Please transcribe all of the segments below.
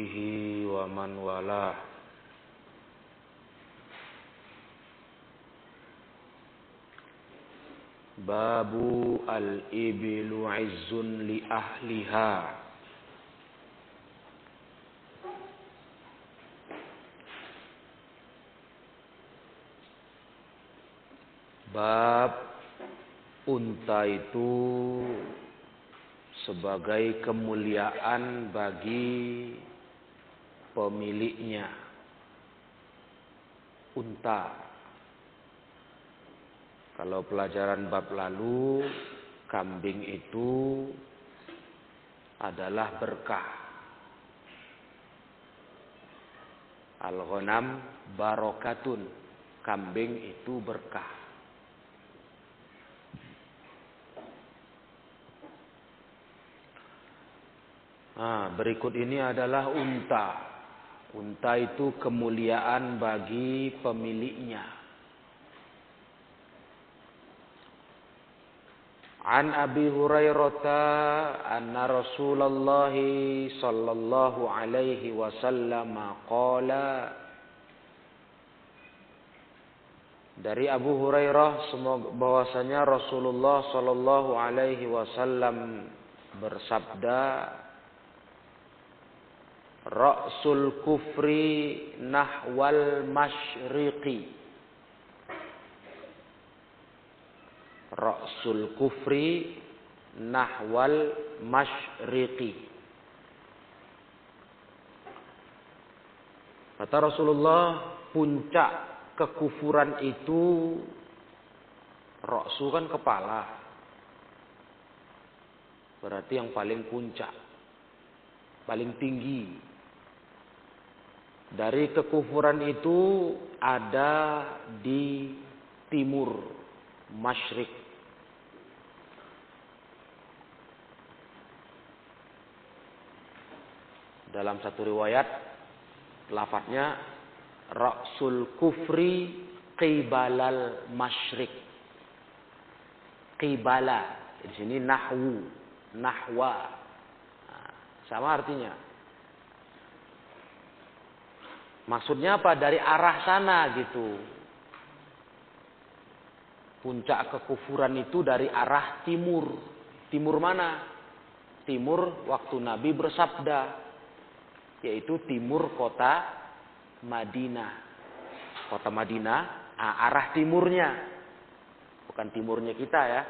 bihi wa man wala Babu al-ibilu izzun li ahliha. Bab unta itu sebagai kemuliaan bagi pemiliknya. Unta. Kalau pelajaran bab lalu, kambing itu adalah berkah. Al-ghanam barokatun. Kambing itu berkah. Nah, berikut ini adalah unta. Unta itu kemuliaan bagi pemiliknya. An Abi Hurairah anna Rasulullah sallallahu alaihi wasallam qala Dari Abu Hurairah semoga bahwasanya Rasulullah sallallahu alaihi wasallam bersabda Ra'sul kufri nahwal masyriqi. Ra'sul kufri nahwal masyriqi. Kata Rasulullah, puncak kekufuran itu Ra'su kan kepala. Berarti yang paling puncak. Paling tinggi dari kekufuran itu ada di timur masyrik. Dalam satu riwayat lafadznya Ra'sul kufri qibalal masyrik. Qibala. Di sini nahwu, nahwa. Nah, sama artinya. Maksudnya apa? Dari arah sana gitu. Puncak kekufuran itu dari arah timur. Timur mana? Timur waktu Nabi bersabda. Yaitu timur kota Madinah. Kota Madinah, arah timurnya. Bukan timurnya kita ya.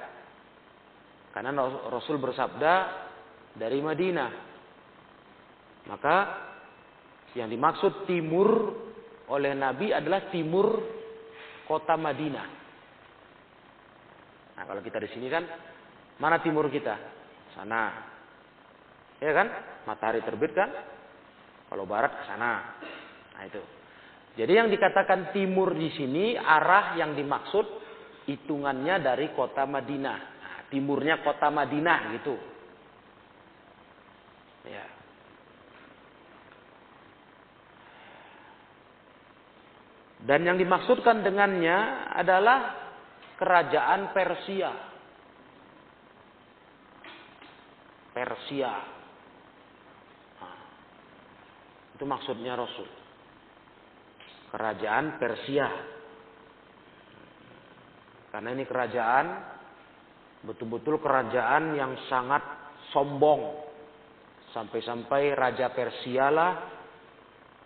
Karena Rasul bersabda dari Madinah. Maka yang dimaksud timur oleh Nabi adalah timur kota Madinah. Nah, kalau kita di sini kan mana timur kita? Sana. Ya kan? Matahari terbit kan? Kalau barat ke sana. Nah, itu. Jadi yang dikatakan timur di sini arah yang dimaksud hitungannya dari kota Madinah. Nah, timurnya kota Madinah gitu. Ya. Dan yang dimaksudkan dengannya adalah kerajaan Persia. Persia. Nah, itu maksudnya Rasul. Kerajaan Persia. Karena ini kerajaan betul-betul kerajaan yang sangat sombong. Sampai-sampai Raja Persia lah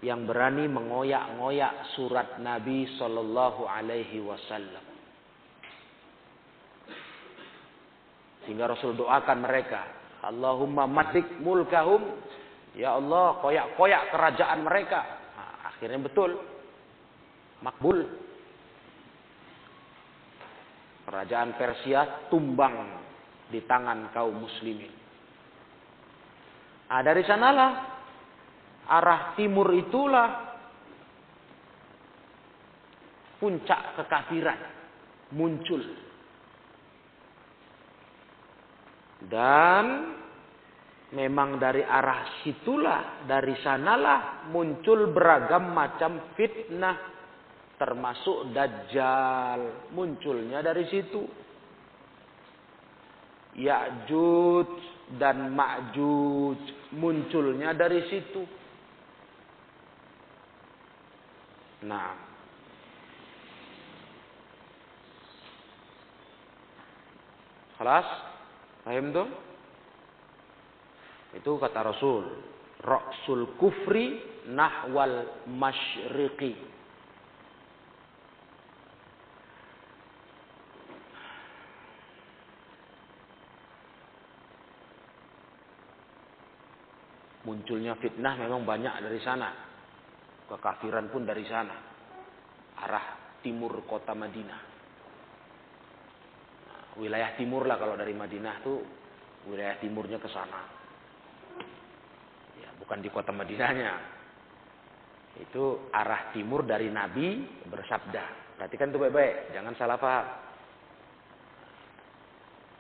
yang berani mengoyak-ngoyak surat Nabi Shallallahu Alaihi Wasallam. Sehingga Rasul doakan mereka, Allahumma matik mulkahum, ya Allah koyak-koyak kerajaan mereka. Nah, akhirnya betul, makbul. Kerajaan Persia tumbang di tangan kaum muslimin. Nah, dari sanalah arah timur itulah puncak kekafiran muncul. Dan memang dari arah situlah, dari sanalah muncul beragam macam fitnah termasuk dajjal munculnya dari situ. Ya'juj dan Ma'juj munculnya dari situ. Nah. Kelas? Paham tuh? Itu kata Rasul. Ra'sul kufri nahwal masyriqi. Munculnya fitnah memang banyak dari sana. Kekafiran pun dari sana. Arah timur kota Madinah. Nah, wilayah timur lah kalau dari Madinah tuh wilayah timurnya ke sana. Ya, bukan di kota Madinahnya. Itu arah timur dari Nabi bersabda. Perhatikan tuh baik-baik, jangan salah paham.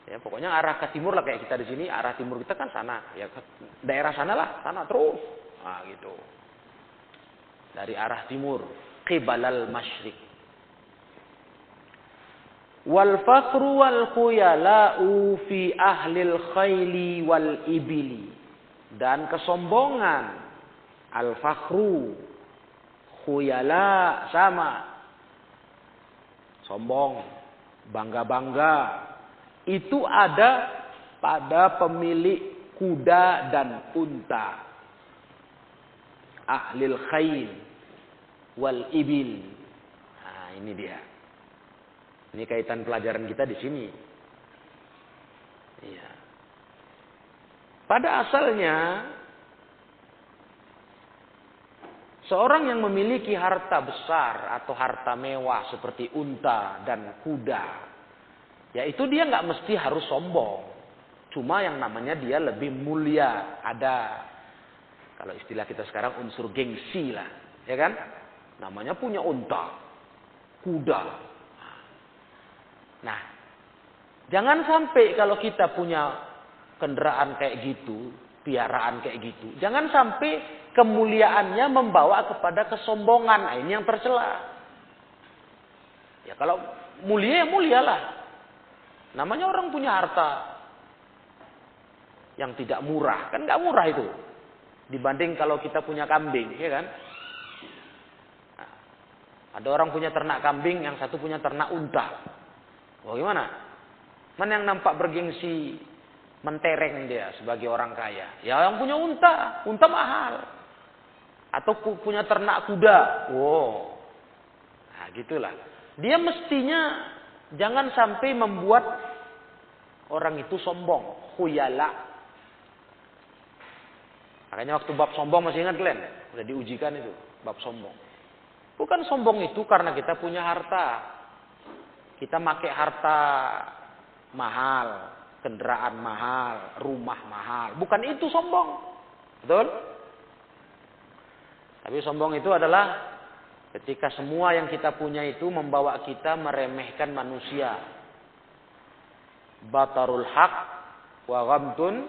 Ya, pokoknya arah ke timur lah kayak kita di sini, arah timur kita kan sana. Ya daerah sana lah, sana terus. Nah, gitu. Dari arah timur, qibalal masyrik. Wal fakru wal khuyala'u fi ahlil khayli wal ibili. Dan kesombongan. Al fakru. Khuyala sama. Sombong. Bangga-bangga itu ada pada pemilik kuda dan unta. Ahlil khail wal ibil. Nah, ini dia. Ini kaitan pelajaran kita di sini. Iya. Pada asalnya seorang yang memiliki harta besar atau harta mewah seperti unta dan kuda Ya itu dia nggak mesti harus sombong. Cuma yang namanya dia lebih mulia. Ada kalau istilah kita sekarang unsur gengsi lah, ya kan? Namanya punya unta, kuda. Nah, jangan sampai kalau kita punya kendaraan kayak gitu, piaraan kayak gitu, jangan sampai kemuliaannya membawa kepada kesombongan. Nah, ini yang tercela. Ya kalau mulia ya mulialah. Namanya orang punya harta yang tidak murah. Kan nggak murah itu. Dibanding kalau kita punya kambing, ya kan? Ada orang punya ternak kambing, yang satu punya ternak unta. Bagaimana? Mana yang nampak bergengsi mentereng dia sebagai orang kaya? Ya yang punya unta, unta mahal. Atau punya ternak kuda. Wow. Nah, gitulah. Dia mestinya Jangan sampai membuat orang itu sombong, khuyala. Makanya waktu bab sombong masih ingat kalian? Udah diujikan itu, bab sombong. Bukan sombong itu karena kita punya harta. Kita pakai harta mahal, kendaraan mahal, rumah mahal. Bukan itu sombong. Betul? Tapi sombong itu adalah Ketika semua yang kita punya itu membawa kita meremehkan manusia. Batarul haq wa ghamtun.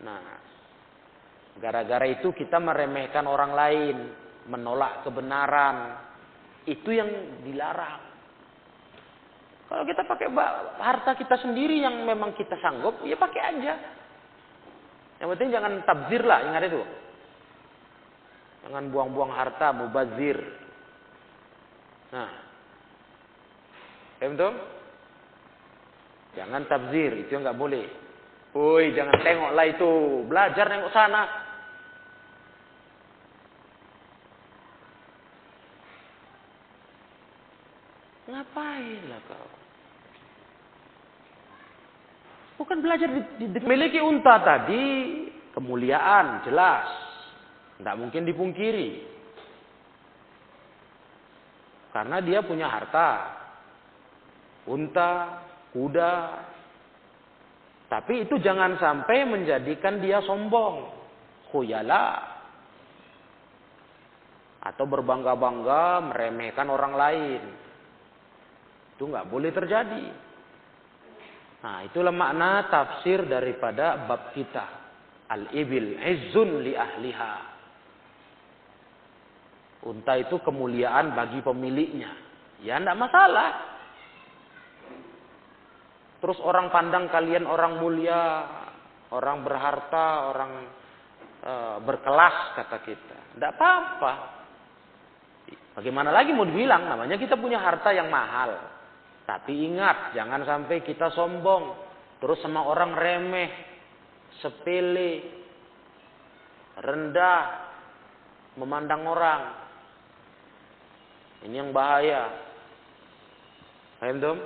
Nah, gara-gara itu kita meremehkan orang lain, menolak kebenaran. Itu yang dilarang. Kalau kita pakai harta kita sendiri yang memang kita sanggup, ya pakai aja. Yang penting jangan tabzir lah, ingat itu. Jangan buang-buang harta, mubazir. Nah. Paham Jangan tabzir, itu nggak boleh. Woi, jangan tengoklah itu. Belajar nengok sana. Ngapain lah kau? Bukan belajar dimiliki unta tadi, kemuliaan jelas. Tidak mungkin dipungkiri. Karena dia punya harta. Unta, kuda. Tapi itu jangan sampai menjadikan dia sombong. Khuyala. Atau berbangga-bangga meremehkan orang lain. Itu nggak boleh terjadi. Nah, itulah makna tafsir daripada bab kita. Al-ibil izzun li ahliha. Unta itu kemuliaan bagi pemiliknya. Ya tidak masalah. Terus orang pandang kalian orang mulia, orang berharta, orang e, berkelas kata kita. Tidak apa-apa. Bagaimana lagi mau dibilang? Namanya kita punya harta yang mahal. Tapi ingat, jangan sampai kita sombong. Terus sama orang remeh, sepele, rendah, memandang orang. Ini yang bahaya. Paham?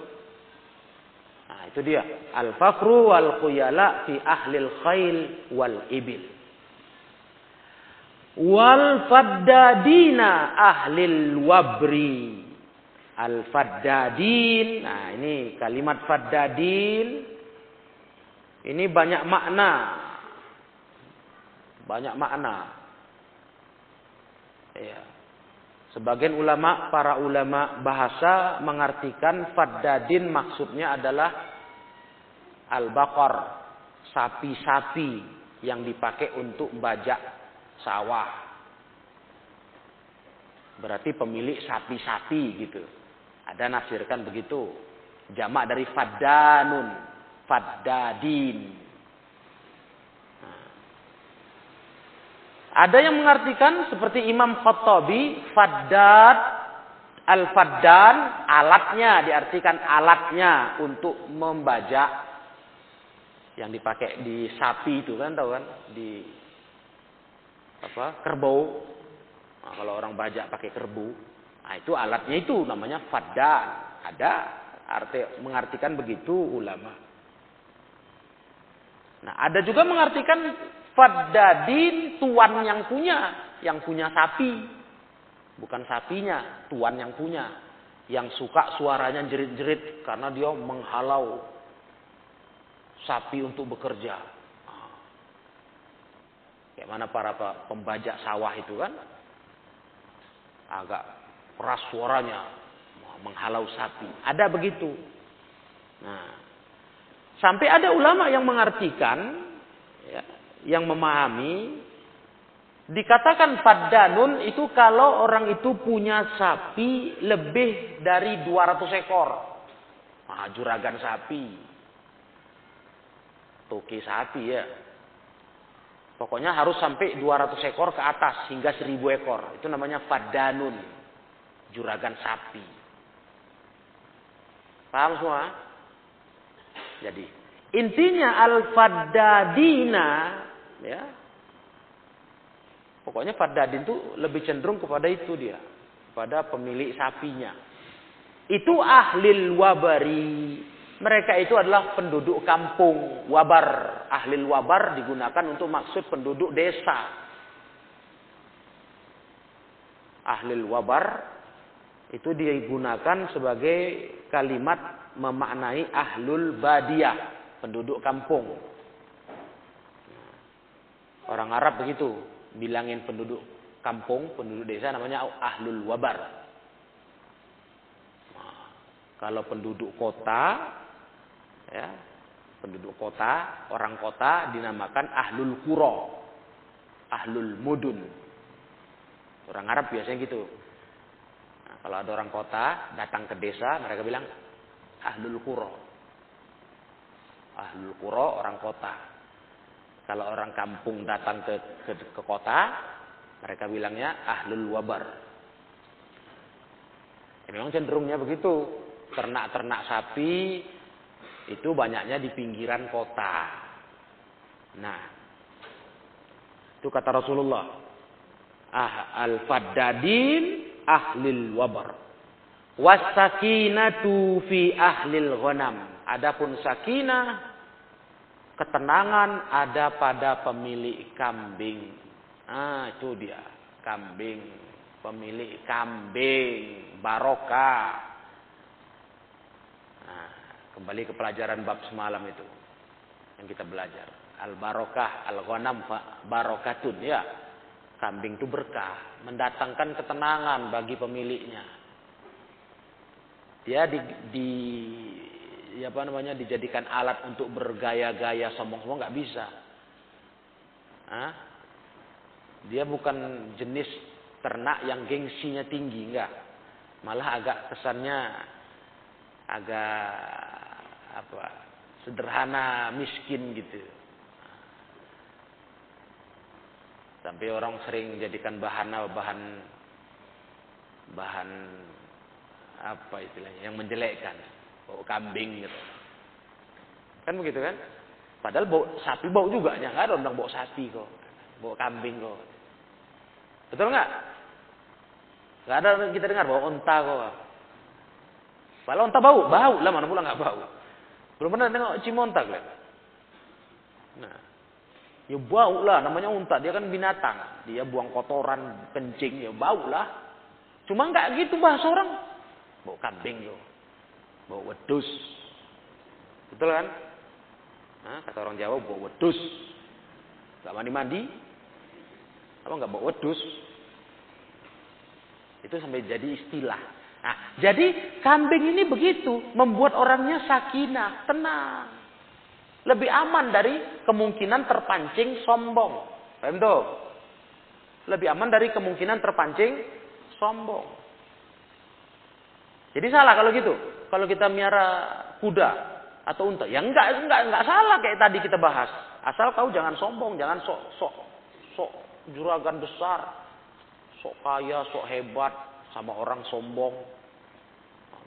Nah, itu dia. Al-fakru wal khuyala fi ahlil khail wal ibil wal faddadina ahlil wabri al faddadin nah ini kalimat faddadin. Ini banyak makna. Banyak makna. Ya sebagian ulama para ulama bahasa mengartikan faddadin maksudnya adalah al baqar sapi-sapi yang dipakai untuk bajak sawah. Berarti pemilik sapi-sapi gitu. Ada nafsirkan begitu. Jamak dari fadanun, faddadin. Nah. Ada yang mengartikan seperti Imam Khattabi, faddad, al-faddan, alatnya diartikan alatnya untuk membajak yang dipakai di sapi itu kan tahu kan di apa kerbau. Nah, kalau orang bajak pakai kerbau, nah itu alatnya itu namanya fadan. Ada arti mengartikan begitu ulama. Nah, ada juga mengartikan fadadin tuan yang punya, yang punya sapi. Bukan sapinya, tuan yang punya. Yang suka suaranya jerit-jerit karena dia menghalau sapi untuk bekerja. Kayak mana para pembajak sawah itu kan agak keras suaranya menghalau sapi. Ada begitu. Nah, sampai ada ulama yang mengartikan, ya, yang memahami, dikatakan fadanun itu kalau orang itu punya sapi lebih dari 200 ekor. Nah, juragan sapi. Toki sapi ya. Pokoknya harus sampai 200 ekor ke atas hingga 1000 ekor. Itu namanya fadanun. Juragan sapi. Paham semua? Jadi intinya al-faddadina ya. Pokoknya faddadin itu lebih cenderung kepada itu dia, kepada pemilik sapinya. Itu ahlil wabari, mereka itu adalah penduduk kampung, wabar. Ahli wabar digunakan untuk maksud penduduk desa. Ahli wabar itu digunakan sebagai kalimat memaknai ahlul badiyah, penduduk kampung. Orang Arab begitu, bilangin penduduk kampung, penduduk desa namanya ahlul wabar. Nah, kalau penduduk kota ya penduduk kota orang kota dinamakan ahlul kuro ahlul mudun orang Arab biasanya gitu nah, kalau ada orang kota datang ke desa mereka bilang ahlul kuro ahlul kuro orang kota kalau orang kampung datang ke, ke, ke kota mereka bilangnya ahlul wabar ya, memang cenderungnya begitu ternak-ternak sapi itu banyaknya di pinggiran kota. Nah, itu kata Rasulullah. Ah, al-faddadin ahlil wabar. Wasakinatu fi ahlil ghanam. Adapun sakinah ketenangan ada pada pemilik kambing. Ah, itu dia, kambing, pemilik kambing, barokah. Kembali ke pelajaran bab semalam itu yang kita belajar. Al barokah, al ghanam barokatun ya. Kambing itu berkah, mendatangkan ketenangan bagi pemiliknya. Dia di, di ya apa namanya dijadikan alat untuk bergaya-gaya sombong-sombong nggak bisa. Hah? Dia bukan jenis ternak yang gengsinya tinggi enggak. Malah agak kesannya agak apa sederhana miskin gitu sampai orang sering jadikan bahan bahan bahan apa istilahnya? Yang menjelekkan. Bau kambing gitu. Kan begitu kan? Padahal bau sapi bau juga. Ya ada orang bau sapi kok. Bau kambing kok. Betul nggak? Nggak ada kita dengar bau onta kok. Kalau onta bau. Bau lah mana pula nggak bau. Belum pernah tengok cimontak lah nah ya bau lah namanya unta dia kan binatang dia buang kotoran kencing ya bau lah cuma nggak gitu bahasa orang bau kambing lo, bau wedus. Betul kan? Nah, kata orang Jawa bau wedus. Gak mandi-mandi, apa nggak bau wedus? Itu sampai jadi istilah. Nah, jadi kambing ini begitu, membuat orangnya sakinah, tenang. Lebih aman dari kemungkinan terpancing sombong. Paham tuh? Lebih aman dari kemungkinan terpancing sombong. Jadi salah kalau gitu. Kalau kita miara kuda atau unta, ya enggak enggak enggak salah kayak tadi kita bahas. Asal kau jangan sombong, jangan sok sok sok juragan besar, sok kaya, sok hebat sama orang sombong.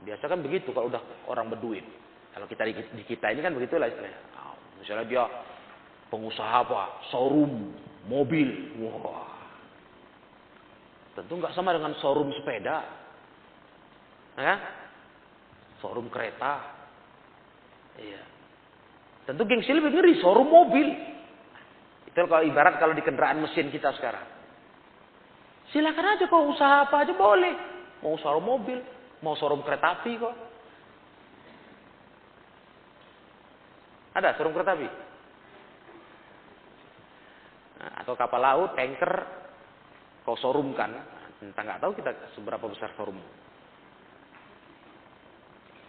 Biasa kan begitu kalau udah orang berduit. Kalau kita di kita ini kan begitulah istilahnya. Misalnya dia pengusaha apa, showroom mobil, wah. Tentu nggak sama dengan showroom sepeda. Ya? Forum kereta. Iya. Tentu gengsi lebih ngeri, showroom mobil. Itu kalau ibarat kalau di kendaraan mesin kita sekarang. Silakan aja kok usaha apa aja boleh. Mau showroom mobil, mau showroom kereta api kok. Ada showroom kereta api? Nah, atau kapal laut, tanker, kau showroom kan? Entah nggak tahu kita seberapa besar showroom.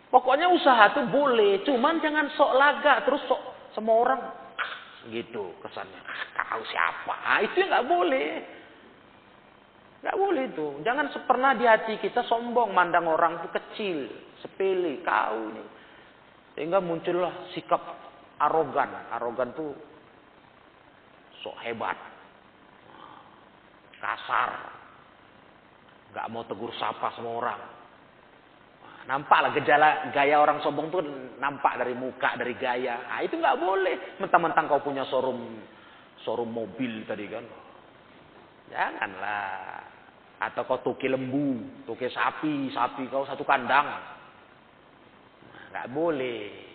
Pokoknya usaha tuh boleh, cuman jangan sok laga terus sok semua orang gitu kesannya. Tahu siapa? Itu nggak boleh. Nggak boleh itu. Jangan pernah di hati kita sombong mandang orang itu kecil, sepele, kau ini. Sehingga muncullah sikap arogan. Arogan tuh sok hebat. Kasar. Gak mau tegur sapa sama orang. Nampaklah gejala gaya orang sombong tuh nampak dari muka, dari gaya. Nah, itu nggak boleh. Mentang-mentang kau punya showroom showroom mobil tadi kan. Janganlah. Atau kau tuki lembu, tuki sapi, sapi kau satu kandang. Nggak boleh.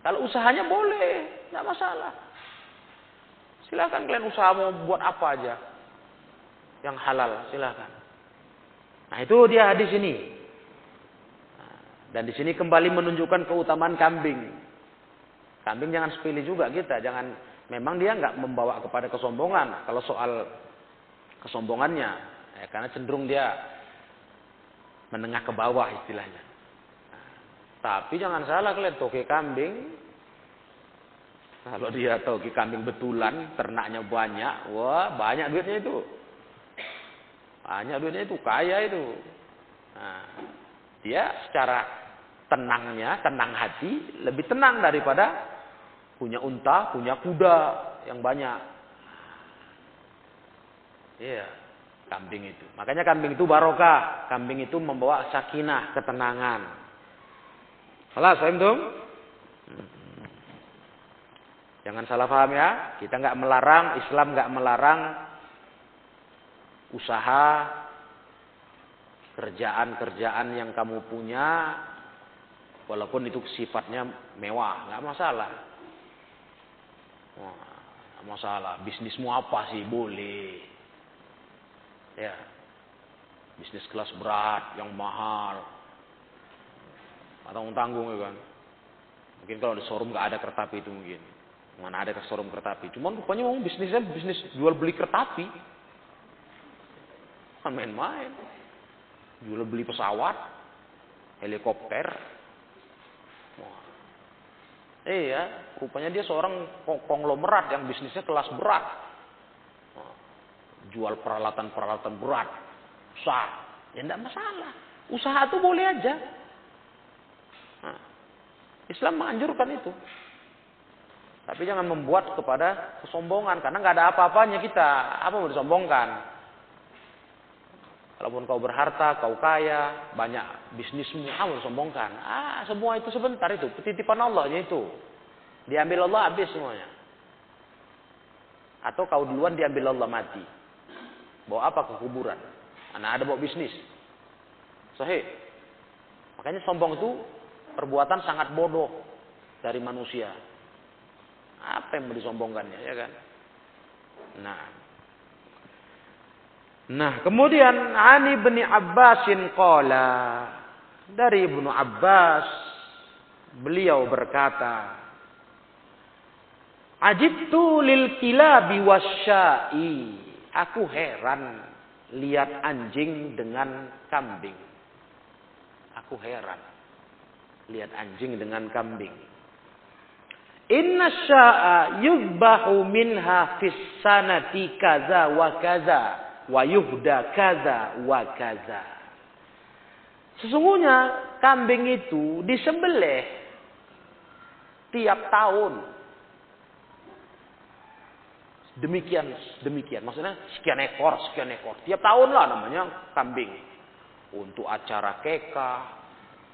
Kalau usahanya boleh, nggak masalah. Silakan kalian usaha mau buat apa aja yang halal, silakan. Nah itu dia hadis ini. Dan di sini kembali menunjukkan keutamaan kambing. Kambing jangan sepilih juga kita, jangan memang dia nggak membawa kepada kesombongan kalau soal kesombongannya, ya, karena cenderung dia menengah ke bawah istilahnya. Tapi jangan salah kalian toke kambing, kalau dia toke kambing betulan, ternaknya banyak, wah banyak duitnya itu, banyak duitnya itu, kaya itu. Nah, dia secara tenangnya, tenang hati, lebih tenang daripada punya unta, punya kuda yang banyak. Iya, kambing itu. Makanya kambing itu barokah. Kambing itu membawa sakinah, ketenangan. Salah, saya itu. Jangan salah paham ya. Kita nggak melarang, Islam nggak melarang usaha kerjaan-kerjaan yang kamu punya Walaupun itu sifatnya mewah, nggak masalah. nggak masalah. Bisnismu apa sih? Boleh. Ya. Bisnis kelas berat, yang mahal. Atau tanggung ya kan. Mungkin kalau di showroom nggak ada kereta api itu mungkin. Mana ada ke showroom kereta api. Cuman rupanya mau bisnisnya bisnis jual beli kereta api. Main-main. Jual beli pesawat, helikopter, Iya, rupanya dia seorang konglomerat yang bisnisnya kelas berat. Jual peralatan-peralatan berat. Usaha. Ya tidak masalah. Usaha itu boleh aja. Nah, Islam menganjurkan itu. Tapi jangan membuat kepada kesombongan. Karena nggak ada apa-apanya kita. Apa mau disombongkan? Kalaupun kau berharta, kau kaya, banyak bisnismu, kamu sombongkan. Ah, semua itu sebentar itu, titipan Allah itu. Diambil Allah habis semuanya. Atau kau duluan diambil Allah mati. Bawa apa ke kuburan? Anak ada bawa bisnis. Sahih. Makanya sombong itu perbuatan sangat bodoh dari manusia. Apa yang mau disombongkannya, ya kan? Nah, Nah, kemudian Ani bin Abbasin qala dari Ibnu Abbas beliau berkata Ajibtu lil kilabi wasyai aku heran lihat anjing dengan kambing aku heran lihat anjing dengan kambing Inna sya'a yuzbahu minha fis sanati kaza wa kaza wa yuhda kaza wa kaza. Sesungguhnya kambing itu disembelih tiap tahun. Demikian demikian maksudnya sekian ekor, sekian ekor. Tiap tahun lah namanya kambing. Untuk acara keka,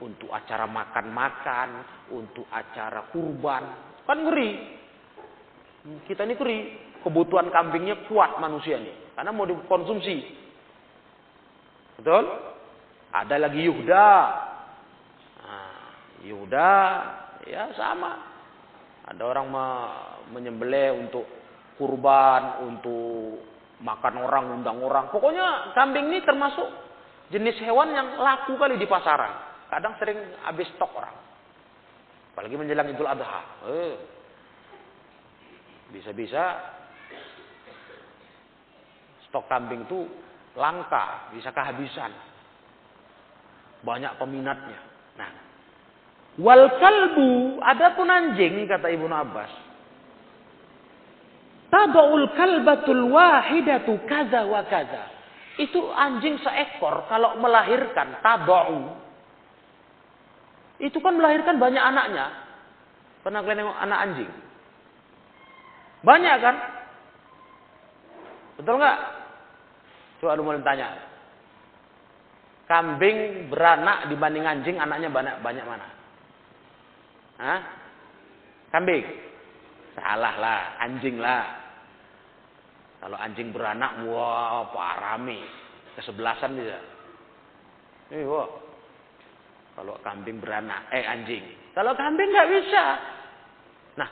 untuk acara makan-makan, untuk acara kurban. Kan ngeri. Kita ini ngeri. Kebutuhan kambingnya kuat manusia nih. Karena mau dikonsumsi. Betul? Ada lagi Yuhda. Nah, Yuhda ya sama. Ada orang menyembelih untuk kurban, untuk makan orang, undang orang. Pokoknya kambing ini termasuk jenis hewan yang laku kali di pasaran. Kadang sering habis stok orang. Apalagi menjelang Idul Adha. Eh, bisa-bisa stok kambing itu langka, bisa kehabisan. Banyak peminatnya. Nah, wal kalbu, adapun anjing kata Ibnu Abbas. Tabaul kalbatul wahidatu kaza wa kaza. Itu anjing seekor kalau melahirkan tabau. Itu kan melahirkan banyak anaknya. Pernah kalian nengok anak anjing? Banyak kan? Betul nggak? Coba lu mau tanya. Kambing beranak dibanding anjing anaknya banyak banyak mana? Hah? Kambing? Salah lah, anjing lah. Kalau anjing beranak, wah parami. Kesebelasan bisa. Eh, wah. Kalau kambing beranak, eh anjing. Kalau kambing nggak bisa. Nah,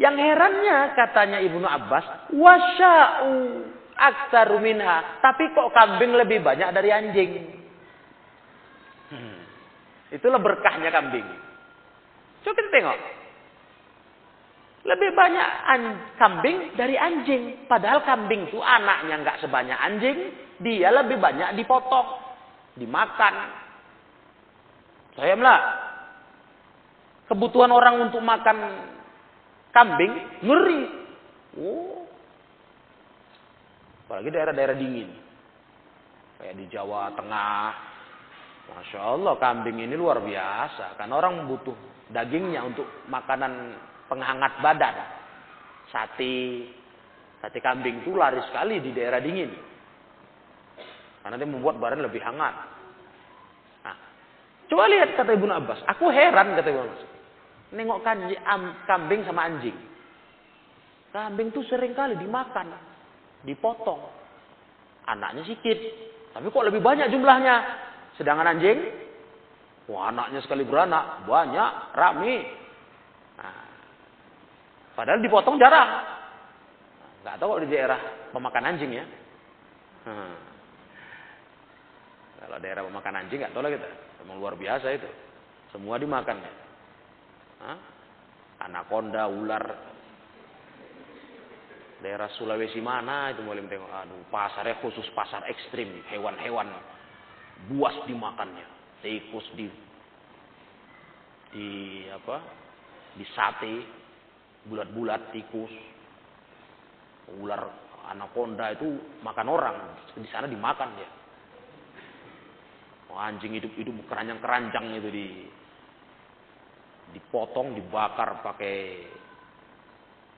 yang herannya katanya Ibnu Abbas, wasya'u aksaru minha. Tapi kok kambing lebih banyak dari anjing? Hmm. Itulah berkahnya kambing. Coba kita tengok. Lebih banyak kambing dari anjing. Padahal kambing itu anaknya nggak sebanyak anjing. Dia lebih banyak dipotong. Dimakan. Saya lah. Kebutuhan orang untuk makan kambing ngeri. Oh, Apalagi daerah-daerah dingin. Kayak di Jawa Tengah. Masya Allah kambing ini luar biasa. Karena orang butuh dagingnya untuk makanan penghangat badan. Sate. Sate kambing itu laris sekali di daerah dingin. Karena dia membuat badan lebih hangat. Coba lihat kata Ibu Abbas. Aku heran kata Ibu Abbas. Nengok kambing sama anjing. Kambing tuh sering kali dimakan dipotong. Anaknya sedikit, tapi kok lebih banyak jumlahnya. Sedangkan anjing, wah anaknya sekali beranak, banyak, rame. Nah, padahal dipotong jarang. Nggak tahu kalau di daerah pemakan anjing ya. Hmm. Kalau daerah pemakan anjing nggak tahu lah kita. Memang luar biasa itu. Semua dimakan. Hah? Anaconda, ular, daerah Sulawesi mana itu boleh tengok aduh pasarnya khusus pasar ekstrim hewan-hewan buas dimakannya tikus di di apa di sate bulat-bulat tikus ular anaconda itu makan orang di sana dimakan ya oh, anjing hidup-hidup keranjang-keranjang itu di dipotong dibakar pakai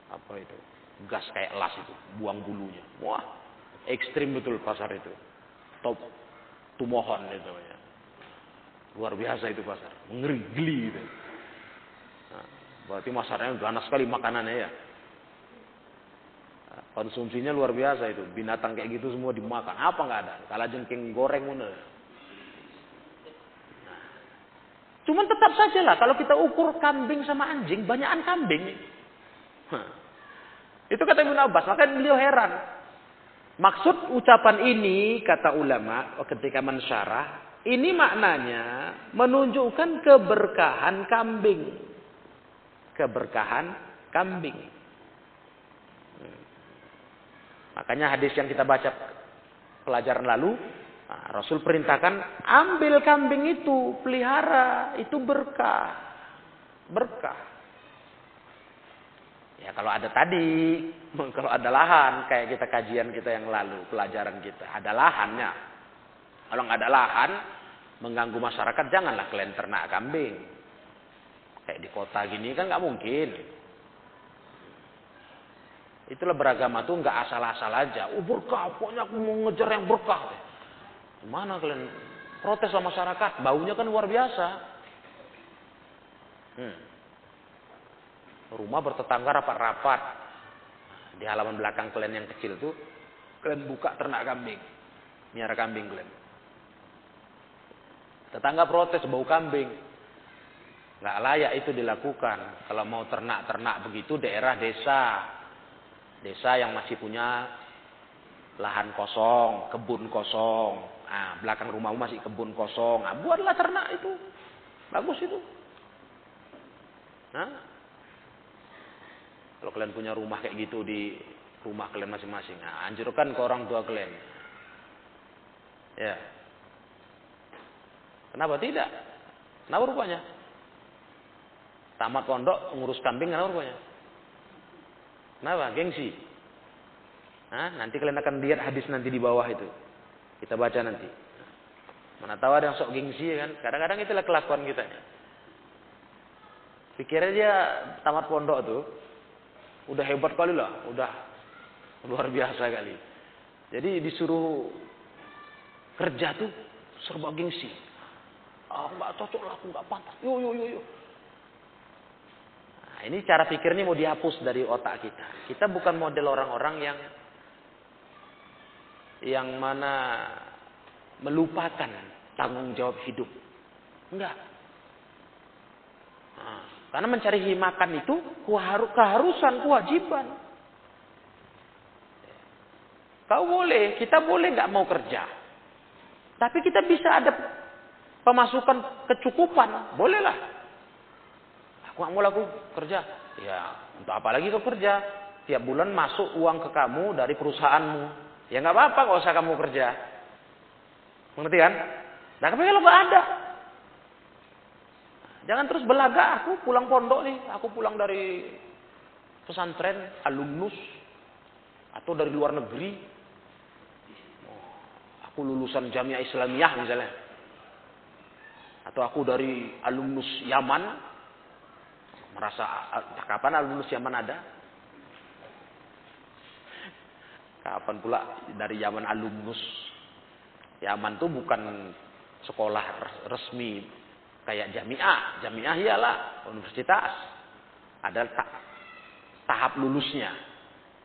apa itu gas kayak las itu, buang bulunya. Wah, ekstrim betul pasar itu. Top Tumohon itu ya. Luar biasa itu pasar. Mengeri geli itu. Nah, berarti masarnya ganas sekali makanannya ya. Nah, konsumsinya luar biasa itu. Binatang kayak gitu semua dimakan. Apa nggak ada? Kalau jengking goreng mana? Nah, cuman tetap saja lah kalau kita ukur kambing sama anjing, banyakan kambing. Itu kata Ibn Abbas. Maka beliau heran. Maksud ucapan ini kata ulama ketika mensyarah ini maknanya menunjukkan keberkahan kambing. Keberkahan kambing. Makanya hadis yang kita baca pelajaran lalu, nah, Rasul perintahkan ambil kambing itu, pelihara, itu berkah. Berkah. Ya kalau ada tadi, kalau ada lahan, kayak kita kajian kita yang lalu, pelajaran kita, ada lahannya. Kalau nggak ada lahan, mengganggu masyarakat, janganlah kalian ternak kambing. Kayak di kota gini kan nggak mungkin. Itulah beragama tuh nggak asal-asal aja. Oh berkah, pokoknya aku mau ngejar yang berkah. Mana kalian protes sama masyarakat? Baunya kan luar biasa. Hmm. Rumah bertetangga rapat-rapat. Di halaman belakang kalian yang kecil tuh, kalian buka ternak kambing. Miara kambing kalian. Tetangga protes bau kambing. Nggak layak itu dilakukan. Kalau mau ternak-ternak begitu daerah desa. Desa yang masih punya lahan kosong, kebun kosong. Nah, belakang rumahmu masih kebun kosong. Nah, buatlah ternak itu. Bagus itu. Nah, kalau kalian punya rumah kayak gitu di rumah kalian masing-masing, nah, anjurkan ke orang tua kalian. Ya. Kenapa tidak? Kenapa rupanya? Tamat pondok ngurus kambing kenapa rupanya? Kenapa? Gengsi. Nah, nanti kalian akan lihat hadis nanti di bawah itu. Kita baca nanti. Mana tahu ada yang sok gengsi kan? Kadang-kadang itulah kelakuan kita. Pikirnya dia tamat pondok tuh, udah hebat kali lah, udah luar biasa kali. Jadi disuruh kerja tuh serba gengsi. Ah nggak cocok lah, aku nggak pantas. Yo yo yo yo. Nah, ini cara pikirnya mau dihapus dari otak kita. Kita bukan model orang-orang yang yang mana melupakan tanggung jawab hidup. Enggak. Nah, karena mencari makan itu keharusan, kewajiban. Kau boleh, kita boleh nggak mau kerja. Tapi kita bisa ada pemasukan kecukupan, bolehlah. Aku nggak mau laku kerja. Ya, untuk apa lagi kau kerja? Tiap bulan masuk uang ke kamu dari perusahaanmu. Ya nggak apa-apa, nggak usah kamu kerja. Mengerti kan? Nah, tapi kalau nggak ada, Jangan terus belaga, aku pulang pondok nih, aku pulang dari pesantren, alumnus, atau dari luar negeri. Oh, aku lulusan Jamiah Islamiyah misalnya. Atau aku dari alumnus Yaman. Merasa, kapan alumnus Yaman ada? Kapan pula dari Yaman alumnus? Yaman itu bukan sekolah resmi Kayak jamiah, jamiah ialah universitas. Ada tahap lulusnya.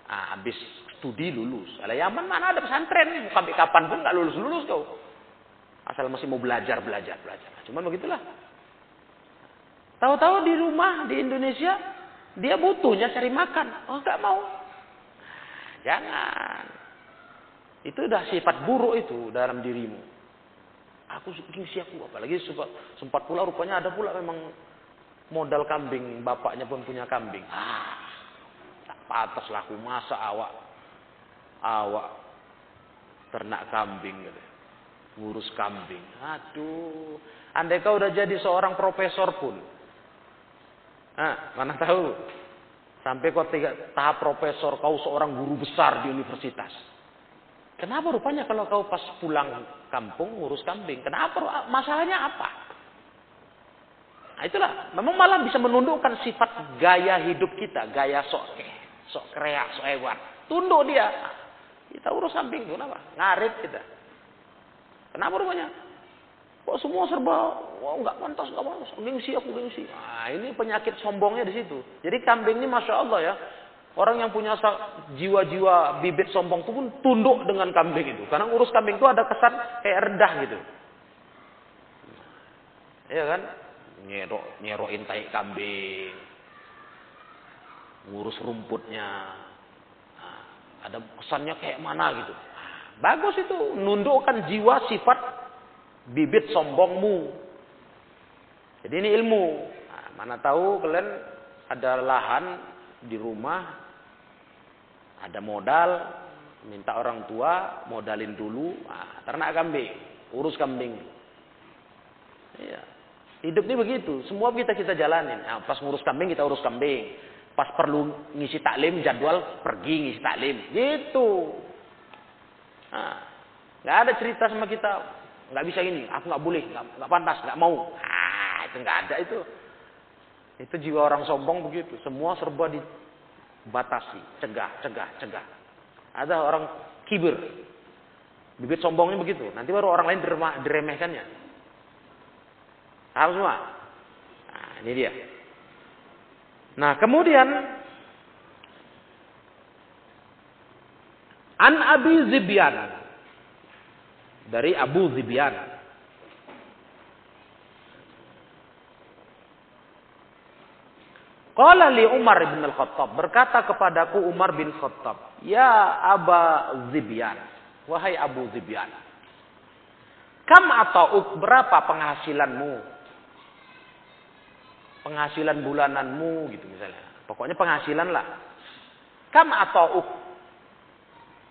Nah, habis studi lulus. Ada Yaman mana ada pesantren Sampai kapan pun nggak lulus lulus kau. Asal masih mau belajar belajar belajar. Cuma begitulah. Tahu-tahu di rumah di Indonesia dia butuhnya cari makan. Oh nggak mau. Jangan. Itu udah sifat buruk itu dalam dirimu. Aku gengsi aku apalagi sempat, sempat pula rupanya ada pula memang modal kambing bapaknya pun punya kambing. Ah, tak pantas lah aku masa awak awak ternak kambing gitu. Ngurus kambing. Aduh, andai kau udah jadi seorang profesor pun. Ah, mana tahu. Sampai kau tahap profesor, kau seorang guru besar di universitas. Kenapa rupanya kalau kau pas pulang kampung ngurus kambing? Kenapa? Masalahnya apa? Nah itulah, memang malah bisa menundukkan sifat gaya hidup kita, gaya sok sok kreak, sok hewan. Tunduk dia. Kita urus kambing, kenapa? Ngarit kita. Kenapa rupanya? Kok semua serba, wah nggak pantas, nggak pantas, gengsi aku gengsi. Nah, ini penyakit sombongnya di situ. Jadi kambing ini masya Allah ya, orang yang punya jiwa-jiwa bibit sombong itu pun tunduk dengan kambing itu. Karena urus kambing itu ada kesan kayak rendah gitu. Iya kan? Nyerok, nyerokin tai kambing. Ngurus rumputnya. Nah, ada kesannya kayak mana gitu. Nah, bagus itu, nundukkan jiwa sifat bibit sombongmu. Jadi ini ilmu. Nah, mana tahu kalian ada lahan di rumah, ada modal, minta orang tua modalin dulu, nah, ternak kambing, urus kambing. Iya. Hidup ini begitu, semua kita kita jalanin. Nah, pas ngurus kambing kita urus kambing. Pas perlu ngisi taklim jadwal pergi ngisi taklim. Gitu. Nah, nggak ada cerita sama kita nggak bisa ini, aku nggak boleh, nggak pantas, nggak mau. Ah, itu nggak ada itu. Itu jiwa orang sombong begitu. Semua serba dibatasi, cegah, cegah, cegah. Ada orang kibir, bibit sombongnya begitu. Nanti baru orang lain diremehkannya. Paham semua? Nah, ini dia. Nah, kemudian An Abi Zibyan dari Abu Zibyan. Qala li Umar bin Al-Khattab, berkata kepadaku Umar bin Khattab, "Ya Aba Zibyan, wahai Abu Zibyan. Kam atau berapa penghasilanmu? Penghasilan bulananmu gitu misalnya. Pokoknya penghasilan lah. Kam atau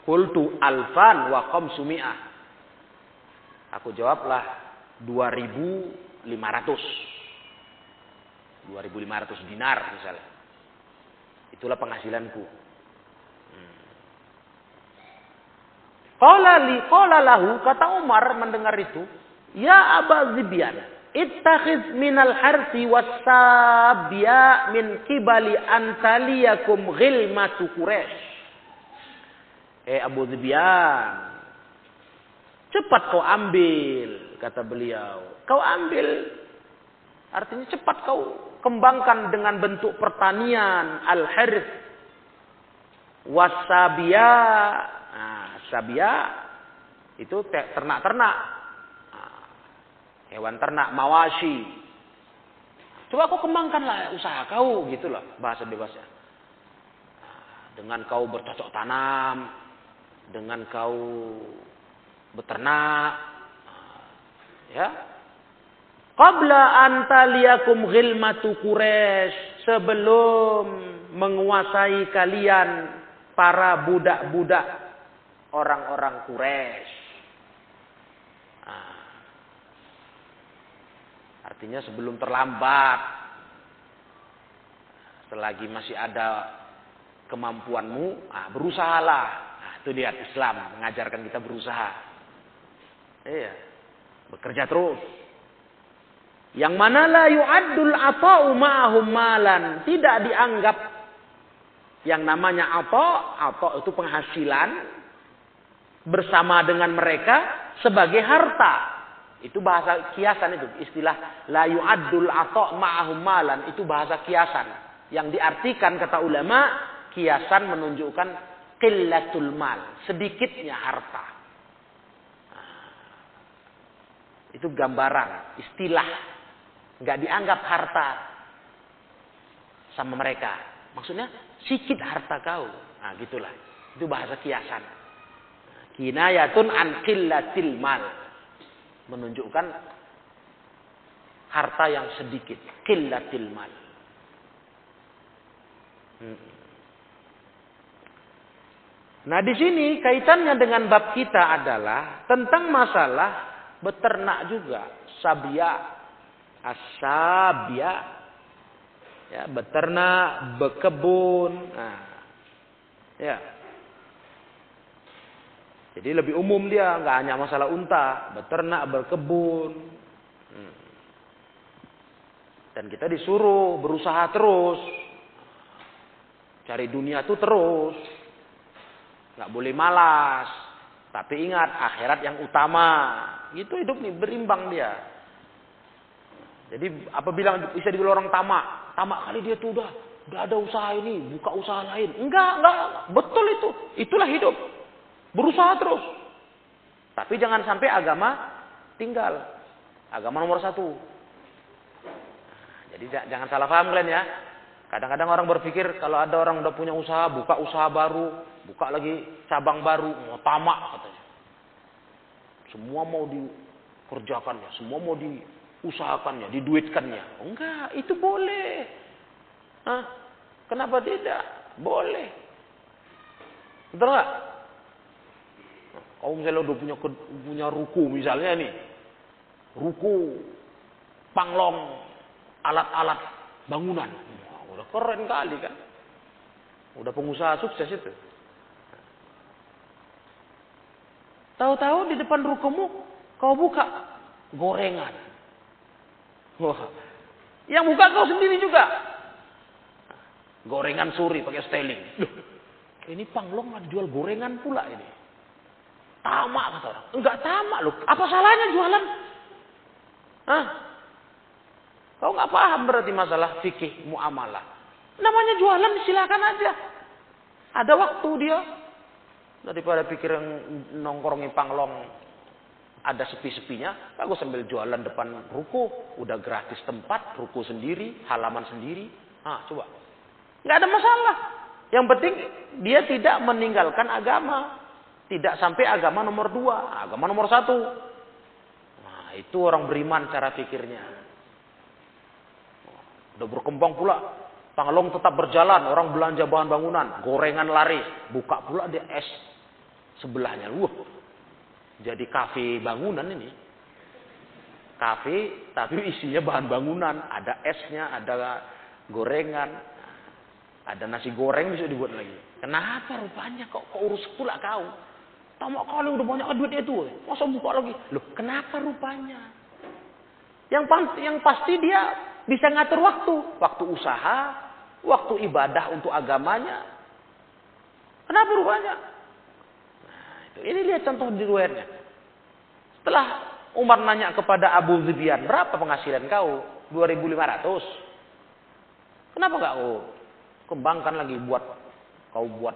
Kultu alfan wa khamsumi'ah. Aku jawablah 2500. 2500 dinar misalnya. Itulah penghasilanku. Hmm. Qala li qala lahu kata Umar mendengar itu, "Ya Aba Zibyan, ittakhiz minal harsi wasabya min kibali antaliyakum ghilmatu Quraisy." Eh Abu Zibyan, Cepat kau ambil, kata beliau. Kau ambil, artinya cepat kau kembangkan dengan bentuk pertanian al-harith wasabia. Nah, sabia itu ternak-ternak. Nah, hewan ternak mawashi. Coba kau kembangkanlah usaha kau gitu loh bahasa bebasnya. Nah, dengan kau bercocok tanam, dengan kau beternak. Ya. Qabla antaliyakum ghilmatu quraisy sebelum menguasai kalian para budak-budak orang-orang Quraisy. Nah, artinya sebelum terlambat selagi masih ada kemampuanmu nah, berusahalah. Nah, itu lihat Islam mengajarkan kita berusaha Iya. Bekerja terus. Yang mana la yu'addul ata'u ma'ahum malan. Tidak dianggap yang namanya apa? Apa itu penghasilan bersama dengan mereka sebagai harta. Itu bahasa kiasan itu. Istilah la yu'addul ata' ma'ahum malan. Itu bahasa kiasan. Yang diartikan kata ulama, kiasan menunjukkan qillatul mal. Sedikitnya harta. Itu gambaran, istilah. Nggak dianggap harta sama mereka. Maksudnya sikit harta kau. Nah gitulah. Itu bahasa kiasan. Kinayatun an qillatil mal. Menunjukkan harta yang sedikit. Qillatil mal. Hmm. Nah di sini kaitannya dengan bab kita adalah tentang masalah beternak juga. Sabia. Asabia. Ya beternak berkebun nah, ya. Jadi lebih umum dia nggak hanya masalah unta. Beternak berkebun. Hmm. dan kita disuruh berusaha terus. Cari dunia tuh terus. Nggak boleh malas tapi ingat akhirat yang utama Gitu hidup nih, berimbang dia. Jadi apabila bisa dibilang orang tamak, tamak kali dia tuh udah udah ada usaha ini, buka usaha lain. Enggak, enggak, betul itu. Itulah hidup. Berusaha terus. Tapi jangan sampai agama tinggal. Agama nomor satu. Jadi jangan salah paham kalian ya. Kadang-kadang orang berpikir kalau ada orang udah punya usaha, buka usaha baru, buka lagi cabang baru, mau tamak katanya. Semua mau dikerjakannya, semua mau diusahakannya, diduitkannya. Enggak, itu boleh. Hah? Kenapa tidak? Boleh. Betul nggak? Kau misalnya udah punya punya ruku misalnya nih, ruku, panglong, alat-alat bangunan. Udah keren kali kan. Udah pengusaha sukses itu. Tahu-tahu di depan rukumu kau buka gorengan. Wah. Yang buka kau sendiri juga. Gorengan suri pakai styling. Loh, ini panglong ada jual gorengan pula ini. Tamak kata orang. Enggak tamak loh. Apa salahnya jualan? Hah? Kau nggak paham berarti masalah fikih muamalah. Namanya jualan silakan aja. Ada waktu dia. Daripada pikir yang nongkrongin panglong ada sepi-sepinya, bagus sambil jualan depan ruko, udah gratis tempat, ruko sendiri, halaman sendiri. Ah, coba. Nggak ada masalah. Yang penting dia tidak meninggalkan agama. Tidak sampai agama nomor dua, agama nomor satu. Nah, itu orang beriman cara pikirnya. Udah berkembang pula. Panglong tetap berjalan, orang belanja bahan bangunan, gorengan laris, buka pula dia es sebelahnya. Wah, jadi kafe bangunan ini. Kafe tapi isinya bahan bangunan, ada esnya, ada gorengan, ada nasi goreng bisa dibuat lagi. Kenapa rupanya kok, kok urus pula kau? Tamak kali udah banyak duit itu, masa buka lagi? Loh, kenapa rupanya? Yang, yang pasti dia bisa ngatur waktu, waktu usaha, waktu ibadah untuk agamanya. Kenapa rupanya? Nah. Ini lihat contoh di luarnya. Setelah Umar nanya kepada Abu Zubian, berapa penghasilan kau? 2500. Kenapa enggak kau kembangkan lagi buat kau buat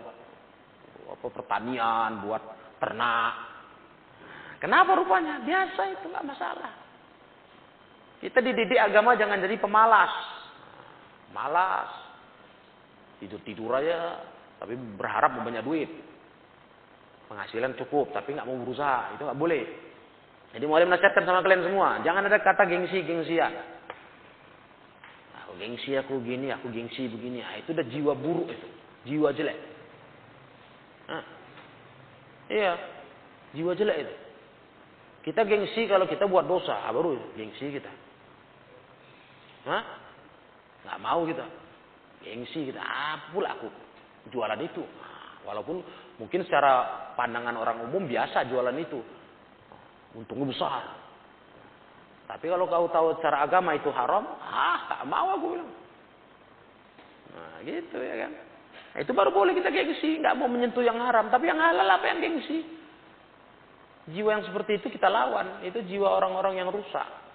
apa pertanian, buat ternak. Kenapa rupanya? Biasa itu enggak masalah. Kita dididik agama jangan jadi pemalas. Malas. Tidur-tidur aja. Tapi berharap banyak duit. Penghasilan cukup. Tapi nggak mau berusaha. Itu nggak boleh. Jadi mau menasihatkan sama kalian semua. Jangan ada kata gengsi-gengsian. Aku gengsi aku gini, aku gengsi begini. Nah, itu udah jiwa buruk itu. Jiwa jelek. Nah, iya. Jiwa jelek itu. Kita gengsi kalau kita buat dosa. Ah, baru gengsi kita. Hah? Nggak mau kita. Gengsi kita. Pula aku jualan itu. Nah, walaupun mungkin secara pandangan orang umum biasa jualan itu. Untungnya besar. Tapi kalau kau tahu secara agama itu haram, ah tak mau aku bilang. Nah gitu ya kan. Nah, itu baru boleh kita gengsi, nggak mau menyentuh yang haram, tapi yang halal apa yang gengsi? Jiwa yang seperti itu kita lawan, itu jiwa orang-orang yang rusak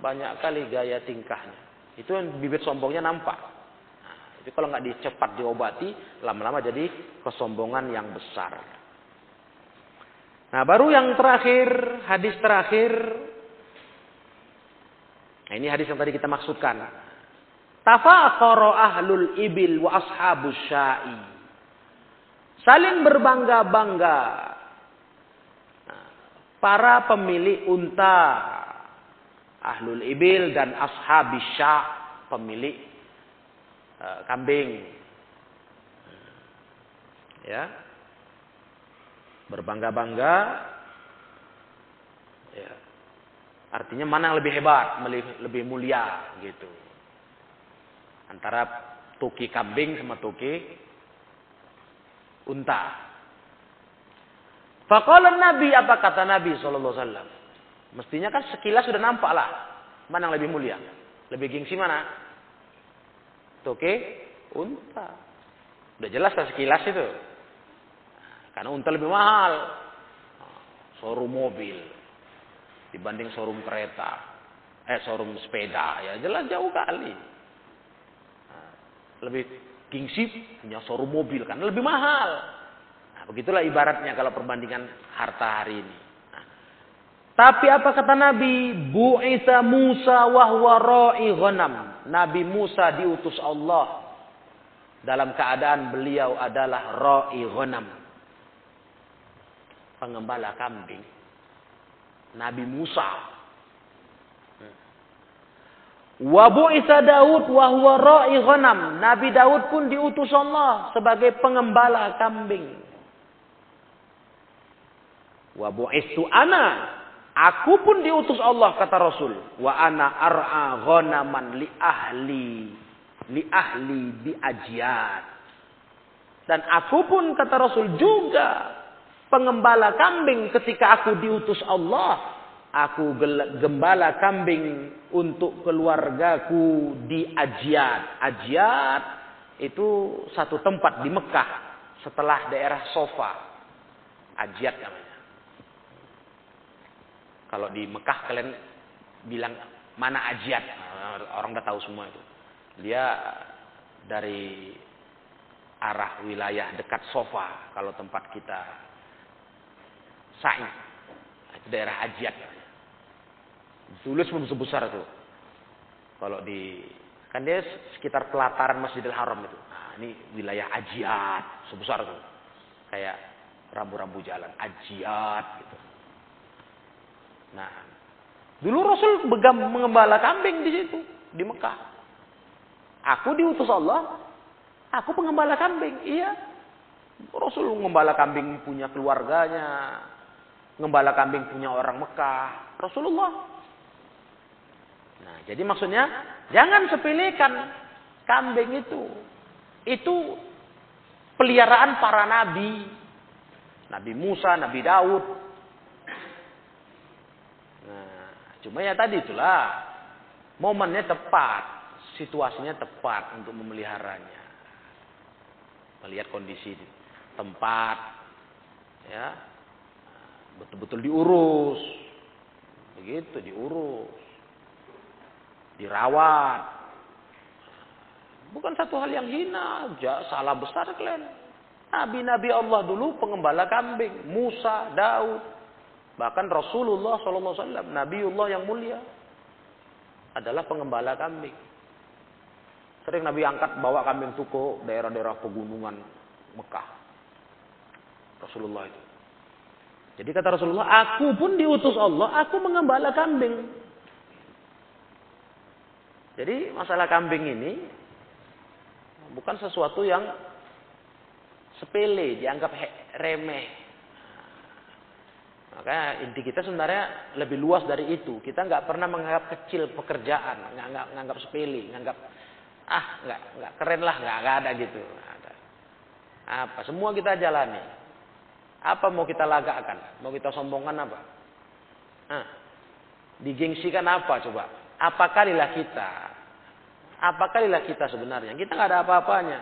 banyak kali gaya tingkahnya. Itu bibit sombongnya nampak. Nah, itu kalau nggak dicepat diobati, lama-lama jadi kesombongan yang besar. Nah, baru yang terakhir, hadis terakhir. Nah, ini hadis yang tadi kita maksudkan. Tafakhara ahlul ibil wa ashabus syai. Saling berbangga-bangga. Nah, para pemilik unta ahlul ibil dan ashabis sya pemilik uh, kambing. Ya. Berbangga-bangga. Ya. Artinya mana yang lebih hebat lebih mulia gitu. Antara tuki kambing sama tuki unta. Faqala Nabi apa kata Nabi sallallahu alaihi Mestinya kan sekilas sudah nampak lah. Mana yang lebih mulia? Lebih gengsi mana? Toke, unta. Udah jelas kan sekilas itu. Karena unta lebih mahal. showroom mobil dibanding showroom kereta, eh showroom sepeda ya jelas jauh kali. Nah, lebih gengsi punya showroom mobil kan lebih mahal. Nah, begitulah ibaratnya kalau perbandingan harta hari ini. Tapi apa kata Nabi? Bu Isa Musa wahwa ra'i ghanam. Nabi Musa diutus Allah dalam keadaan beliau adalah ra'i ghanam. Pengembala kambing. Nabi Musa. Wa bu'isa Daud wa huwa ra'i ghanam. Nabi Daud pun diutus Allah sebagai pengembala kambing. Wa bu'istu ana. Aku pun diutus Allah kata Rasul. Wa ana ar'a ghanaman li ahli li ahli bi ajiat. Dan aku pun kata Rasul juga pengembala kambing ketika aku diutus Allah. Aku gembala kambing untuk keluargaku di Ajiat. Ajiat itu satu tempat di Mekah setelah daerah Sofa. Ajiat namanya. Kalau di Mekah kalian bilang mana Ajiat? Orang udah tahu semua itu. Dia dari arah wilayah dekat Sofa kalau tempat kita sa'i. Itu daerah Ajiat. Tulis sebesar itu. Kalau di kan dia sekitar pelataran Masjidil Haram itu. Nah, ini wilayah Ajiat sebesar itu. Kayak rambu-rambu jalan Ajiat gitu. Nah, dulu Rasul mengembala kambing di situ di Mekah. Aku diutus Allah, aku pengembala kambing. Iya. Rasul mengembala kambing punya keluarganya, mengembala kambing punya orang Mekah, Rasulullah. Nah, jadi maksudnya jangan sepelekan kambing itu. Itu peliharaan para nabi. Nabi Musa, Nabi Daud. Nah, cuma ya tadi itulah. Momennya tepat. Situasinya tepat untuk memeliharanya. Melihat kondisi tempat, ya, betul-betul diurus, begitu diurus, dirawat. Bukan satu hal yang hina, salah besar kalian. Nabi-nabi Allah dulu pengembala kambing, Musa, Daud, bahkan Rasulullah SAW, Nabiullah yang mulia adalah pengembala kambing. Sering Nabi angkat bawa kambing itu ke daerah-daerah pegunungan Mekah. Rasulullah itu. Jadi kata Rasulullah, aku pun diutus Allah, aku mengembala kambing. Jadi masalah kambing ini bukan sesuatu yang sepele, dianggap remeh. Maka inti kita sebenarnya lebih luas dari itu. Kita nggak pernah menganggap kecil pekerjaan, nggak nganggap sepele, nganggap ah nggak nggak keren lah nggak ada gitu. Ada. apa? Semua kita jalani. Apa mau kita lagakan mau kita sombongkan apa? Ah, digengsikan apa coba? Apa kalilah kita? Apa kalilah kita sebenarnya? Kita nggak ada apa-apanya.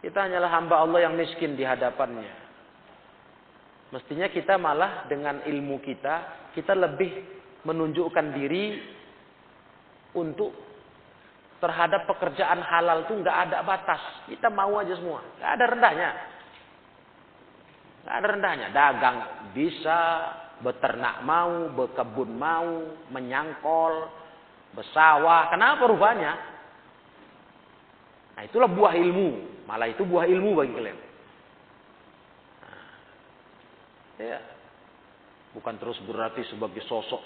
Kita hanyalah hamba Allah yang miskin di hadapannya mestinya kita malah dengan ilmu kita kita lebih menunjukkan diri untuk terhadap pekerjaan halal itu nggak ada batas. Kita mau aja semua, nggak ada rendahnya. Nggak ada rendahnya. Dagang bisa, beternak mau, berkebun mau, menyangkol, bersawah. Kenapa rupanya? Nah itulah buah ilmu. Malah itu buah ilmu bagi kalian. Nah, ya. Bukan terus berarti sebagai sosok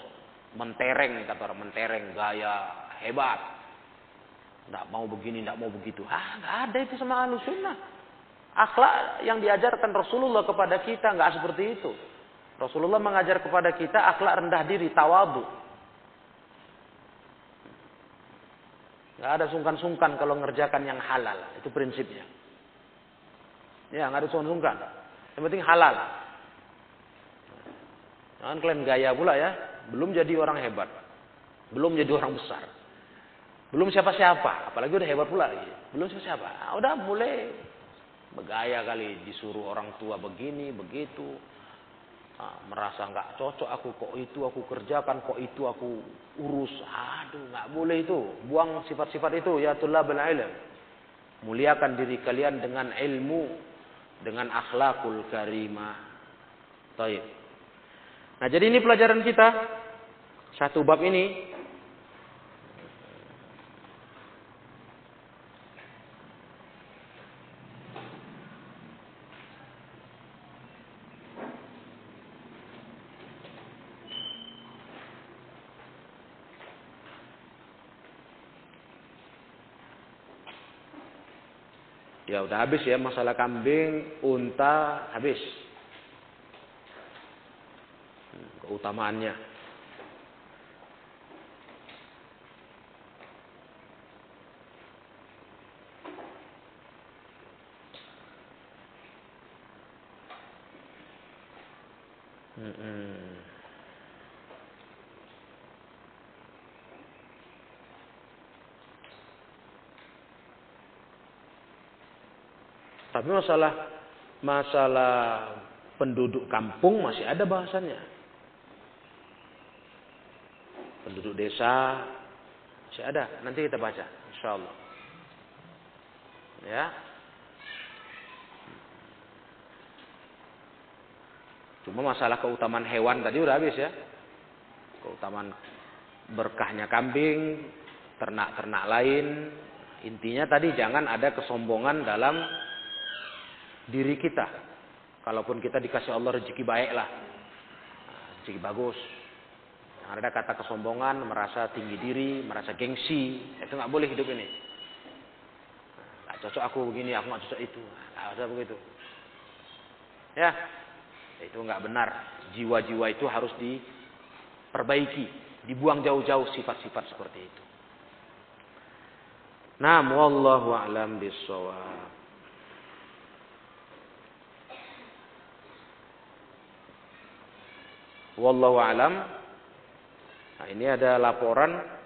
mentereng kata orang mentereng gaya hebat tidak mau begini, tidak mau begitu. Ah, nggak ada itu sama ahlu sunnah. Akhlak yang diajarkan Rasulullah kepada kita nggak seperti itu. Rasulullah mengajar kepada kita akhlak rendah diri, tawadu. Nggak ada sungkan-sungkan kalau ngerjakan yang halal. Itu prinsipnya. Ya, nggak ada sungkan-sungkan. Yang penting halal. Jangan kalian gaya pula ya. Belum jadi orang hebat. Belum jadi orang besar. Belum siapa-siapa, apalagi udah hebat pula. Belum siapa-siapa. Nah, udah mulai bergaya kali disuruh orang tua begini, begitu. Nah, merasa nggak cocok aku kok itu aku kerjakan kok itu aku urus aduh nggak boleh itu buang sifat-sifat itu ya tulabul ilm muliakan diri kalian dengan ilmu dengan akhlakul karimah Taib. Nah, jadi ini pelajaran kita satu bab ini Ya udah habis ya masalah kambing, unta habis. Hmm, keutamaannya. Tapi masalah masalah penduduk kampung masih ada bahasannya. Penduduk desa masih ada. Nanti kita baca, insya Allah. Ya. Cuma masalah keutamaan hewan tadi udah habis ya. Keutamaan berkahnya kambing, ternak-ternak lain. Intinya tadi jangan ada kesombongan dalam diri kita. Kalaupun kita dikasih Allah rezeki baik lah, rezeki bagus. Ada kata kesombongan, merasa tinggi diri, merasa gengsi, itu nggak boleh hidup ini. Nggak cocok aku begini, aku nggak cocok itu, nggak usah begitu. Ya, itu nggak benar. Jiwa-jiwa itu harus diperbaiki, dibuang jauh-jauh sifat-sifat seperti itu. Nah, wallahu a'lam bishawab. Wallahu alam. Nah, ini ada laporan